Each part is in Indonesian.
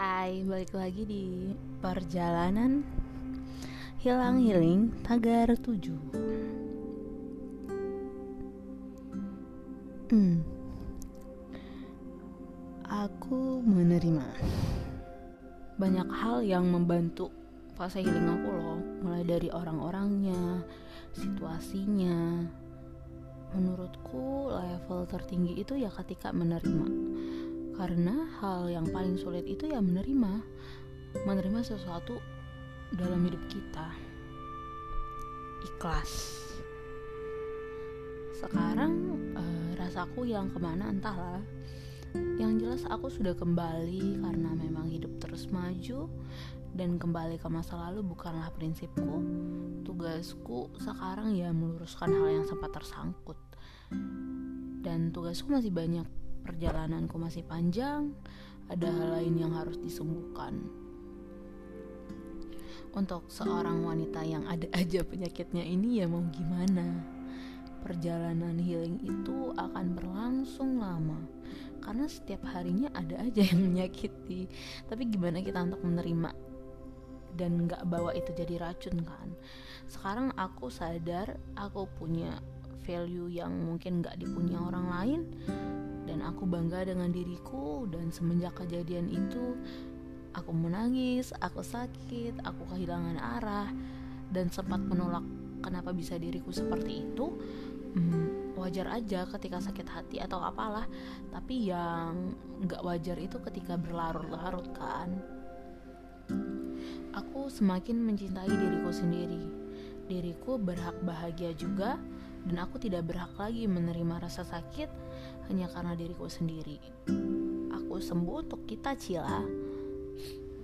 Hai, balik lagi di perjalanan hilang healing tagar 7 Hmm. Aku menerima Banyak hal yang membantu fase healing aku loh. Mulai dari orang-orangnya, situasinya. Menurutku level tertinggi itu ya ketika menerima karena hal yang paling sulit itu ya menerima. Menerima sesuatu dalam hidup kita. Ikhlas. Sekarang uh, rasaku yang ke mana entahlah. Yang jelas aku sudah kembali karena memang hidup terus maju dan kembali ke masa lalu bukanlah prinsipku. Tugasku sekarang ya meluruskan hal yang sempat tersangkut. Dan tugasku masih banyak perjalananku masih panjang, ada hal lain yang harus disembuhkan. Untuk seorang wanita yang ada aja penyakitnya ini ya mau gimana? Perjalanan healing itu akan berlangsung lama karena setiap harinya ada aja yang menyakiti. Tapi gimana kita untuk menerima dan nggak bawa itu jadi racun kan? Sekarang aku sadar aku punya value yang mungkin nggak dipunya orang lain dan aku bangga dengan diriku dan semenjak kejadian itu aku menangis, aku sakit, aku kehilangan arah dan sempat menolak kenapa bisa diriku seperti itu. Hmm, wajar aja ketika sakit hati atau apalah, tapi yang nggak wajar itu ketika berlarut-larut kan. Aku semakin mencintai diriku sendiri. Diriku berhak bahagia juga dan aku tidak berhak lagi menerima rasa sakit hanya karena diriku sendiri. Aku sembuh untuk kita Cila.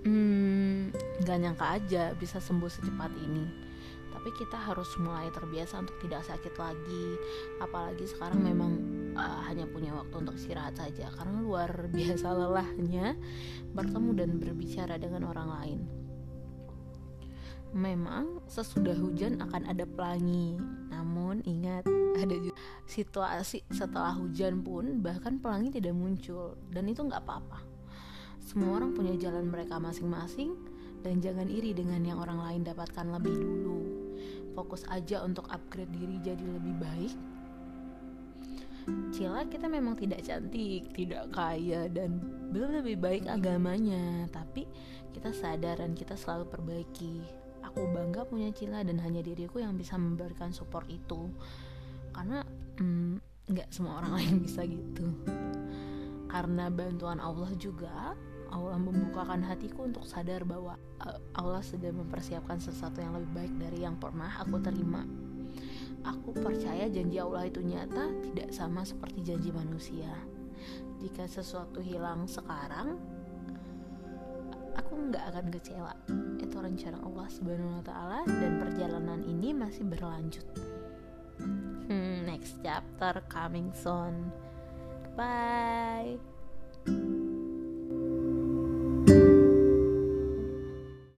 Hmm, gak nyangka aja bisa sembuh secepat ini. Tapi kita harus mulai terbiasa untuk tidak sakit lagi. Apalagi sekarang memang uh, hanya punya waktu untuk istirahat saja karena luar biasa lelahnya bertemu dan berbicara dengan orang lain. Memang sesudah hujan akan ada pelangi, namun ingat ada juga situasi setelah hujan pun bahkan pelangi tidak muncul dan itu nggak apa-apa. Semua orang punya jalan mereka masing-masing dan jangan iri dengan yang orang lain dapatkan lebih dulu. Fokus aja untuk upgrade diri jadi lebih baik. Cila kita memang tidak cantik, tidak kaya dan belum lebih baik agamanya, tapi kita sadar dan kita selalu perbaiki aku bangga punya Cila dan hanya diriku yang bisa memberikan support itu. Karena mm, nggak mm, semua orang lain bisa gitu. Karena bantuan Allah juga Allah membukakan hatiku untuk sadar bahwa uh, Allah sedang mempersiapkan sesuatu yang lebih baik dari yang pernah aku terima. Aku percaya janji Allah itu nyata tidak sama seperti janji manusia. Jika sesuatu hilang sekarang nggak akan kecewa. Itu rencana Allah Subhanahu Wa Taala dan perjalanan ini masih berlanjut. Hmm, next chapter coming soon